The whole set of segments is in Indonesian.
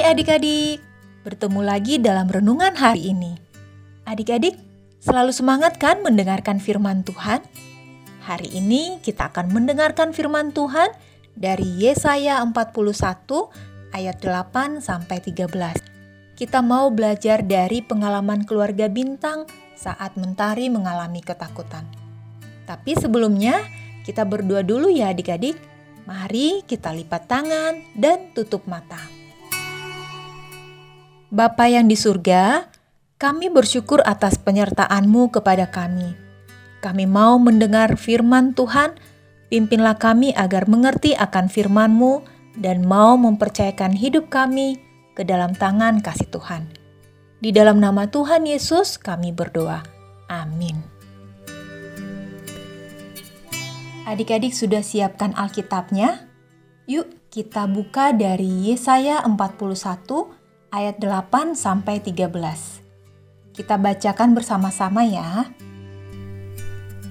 Hai adik-adik, bertemu lagi dalam renungan hari ini. Adik-adik, selalu semangat kan mendengarkan firman Tuhan? Hari ini kita akan mendengarkan firman Tuhan dari Yesaya 41 ayat 8 sampai 13. Kita mau belajar dari pengalaman keluarga bintang saat mentari mengalami ketakutan. Tapi sebelumnya, kita berdoa dulu ya adik-adik. Mari kita lipat tangan dan tutup mata. Bapa yang di surga, kami bersyukur atas penyertaan-Mu kepada kami. Kami mau mendengar firman Tuhan, pimpinlah kami agar mengerti akan firman-Mu dan mau mempercayakan hidup kami ke dalam tangan kasih Tuhan. Di dalam nama Tuhan Yesus kami berdoa. Amin. Adik-adik sudah siapkan Alkitabnya? Yuk kita buka dari Yesaya 41 ayat 8 sampai 13. Kita bacakan bersama-sama ya.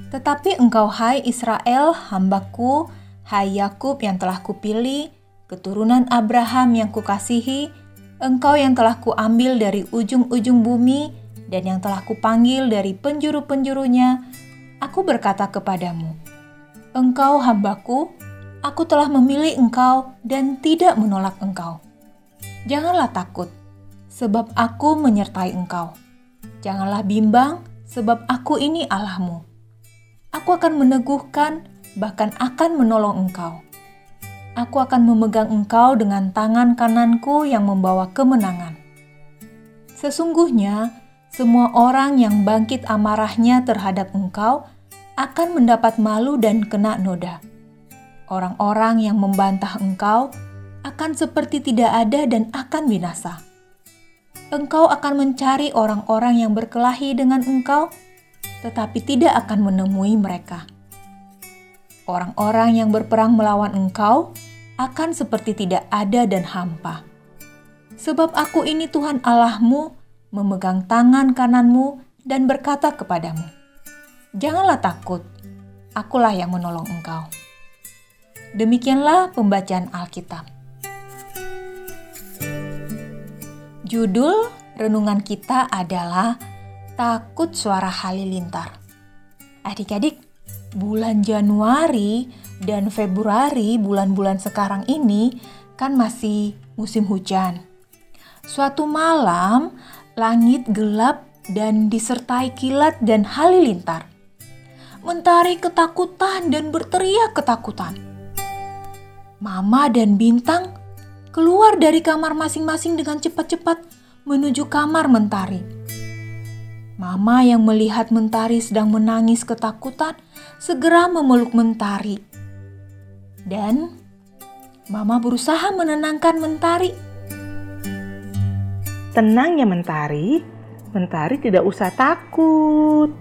Tetapi engkau hai Israel, hambaku, hai Yakub yang telah kupilih, keturunan Abraham yang kukasihi, engkau yang telah kuambil dari ujung-ujung bumi dan yang telah kupanggil dari penjuru-penjurunya, aku berkata kepadamu, Engkau hambaku, aku telah memilih engkau dan tidak menolak engkau. Janganlah takut, sebab aku menyertai engkau. Janganlah bimbang, sebab aku ini Allahmu. Aku akan meneguhkan, bahkan akan menolong engkau. Aku akan memegang engkau dengan tangan kananku yang membawa kemenangan. Sesungguhnya, semua orang yang bangkit amarahnya terhadap engkau akan mendapat malu dan kena noda. Orang-orang yang membantah engkau akan seperti tidak ada dan akan binasa. Engkau akan mencari orang-orang yang berkelahi dengan engkau, tetapi tidak akan menemui mereka. Orang-orang yang berperang melawan engkau akan seperti tidak ada dan hampa. Sebab aku ini Tuhan Allahmu, memegang tangan kananmu dan berkata kepadamu, Janganlah takut, akulah yang menolong engkau. Demikianlah pembacaan Alkitab. Judul renungan kita adalah Takut Suara Halilintar. Adik-adik, bulan Januari dan Februari, bulan-bulan sekarang ini kan masih musim hujan. Suatu malam, langit gelap dan disertai kilat dan halilintar. Mentari ketakutan dan berteriak ketakutan. Mama dan Bintang keluar dari kamar masing-masing dengan cepat-cepat menuju kamar Mentari. Mama yang melihat Mentari sedang menangis ketakutan segera memeluk Mentari. Dan Mama berusaha menenangkan Mentari. Tenang ya Mentari, Mentari tidak usah takut.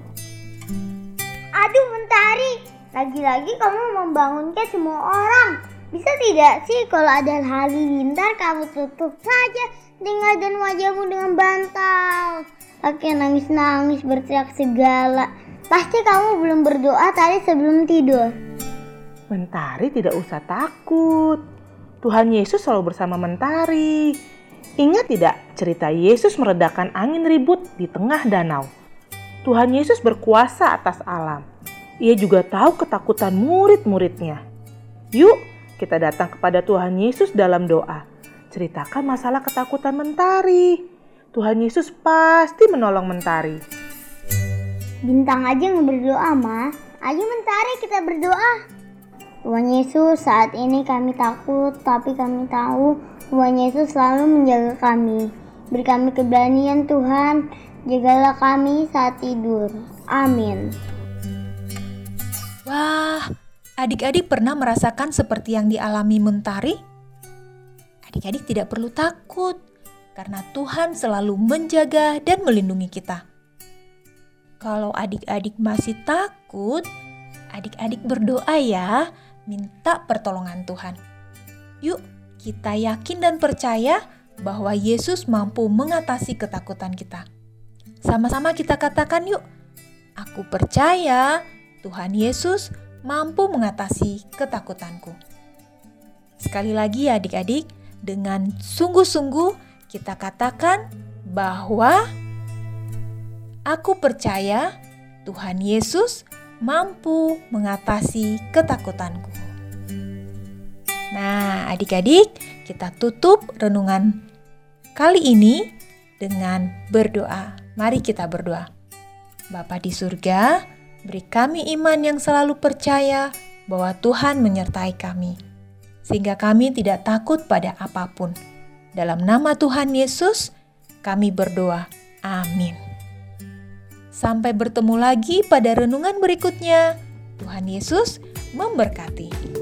Aduh Mentari, lagi-lagi kamu membangunkan semua orang. Bisa tidak sih kalau ada halilintar kamu tutup saja tinggal dan wajahmu dengan bantal. Pakai nangis-nangis berteriak segala. Pasti kamu belum berdoa tadi sebelum tidur. Mentari tidak usah takut. Tuhan Yesus selalu bersama Mentari. Ingat tidak cerita Yesus meredakan angin ribut di tengah danau? Tuhan Yesus berkuasa atas alam. Ia juga tahu ketakutan murid-muridnya. Yuk, kita datang kepada Tuhan Yesus dalam doa. Ceritakan masalah ketakutan mentari. Tuhan Yesus pasti menolong mentari. Bintang aja yang berdoa, Ma. Ayo mentari kita berdoa. Tuhan Yesus, saat ini kami takut, tapi kami tahu Tuhan Yesus selalu menjaga kami. Beri kami keberanian Tuhan, jagalah kami saat tidur. Amin. Wah, Adik-adik pernah merasakan seperti yang dialami Mentari? Adik-adik tidak perlu takut, karena Tuhan selalu menjaga dan melindungi kita. Kalau adik-adik masih takut, adik-adik berdoa ya, minta pertolongan Tuhan. Yuk, kita yakin dan percaya bahwa Yesus mampu mengatasi ketakutan kita. Sama-sama kita katakan yuk, aku percaya Tuhan Yesus mampu mengatasi ketakutanku. Sekali lagi ya adik-adik, dengan sungguh-sungguh kita katakan bahwa aku percaya Tuhan Yesus mampu mengatasi ketakutanku. Nah, adik-adik, kita tutup renungan kali ini dengan berdoa. Mari kita berdoa. Bapa di surga, beri kami iman yang selalu percaya bahwa Tuhan menyertai kami, sehingga kami tidak takut pada apa pun. Dalam nama Tuhan Yesus, kami berdoa. Amin. Sampai bertemu lagi pada renungan berikutnya. Tuhan Yesus memberkati.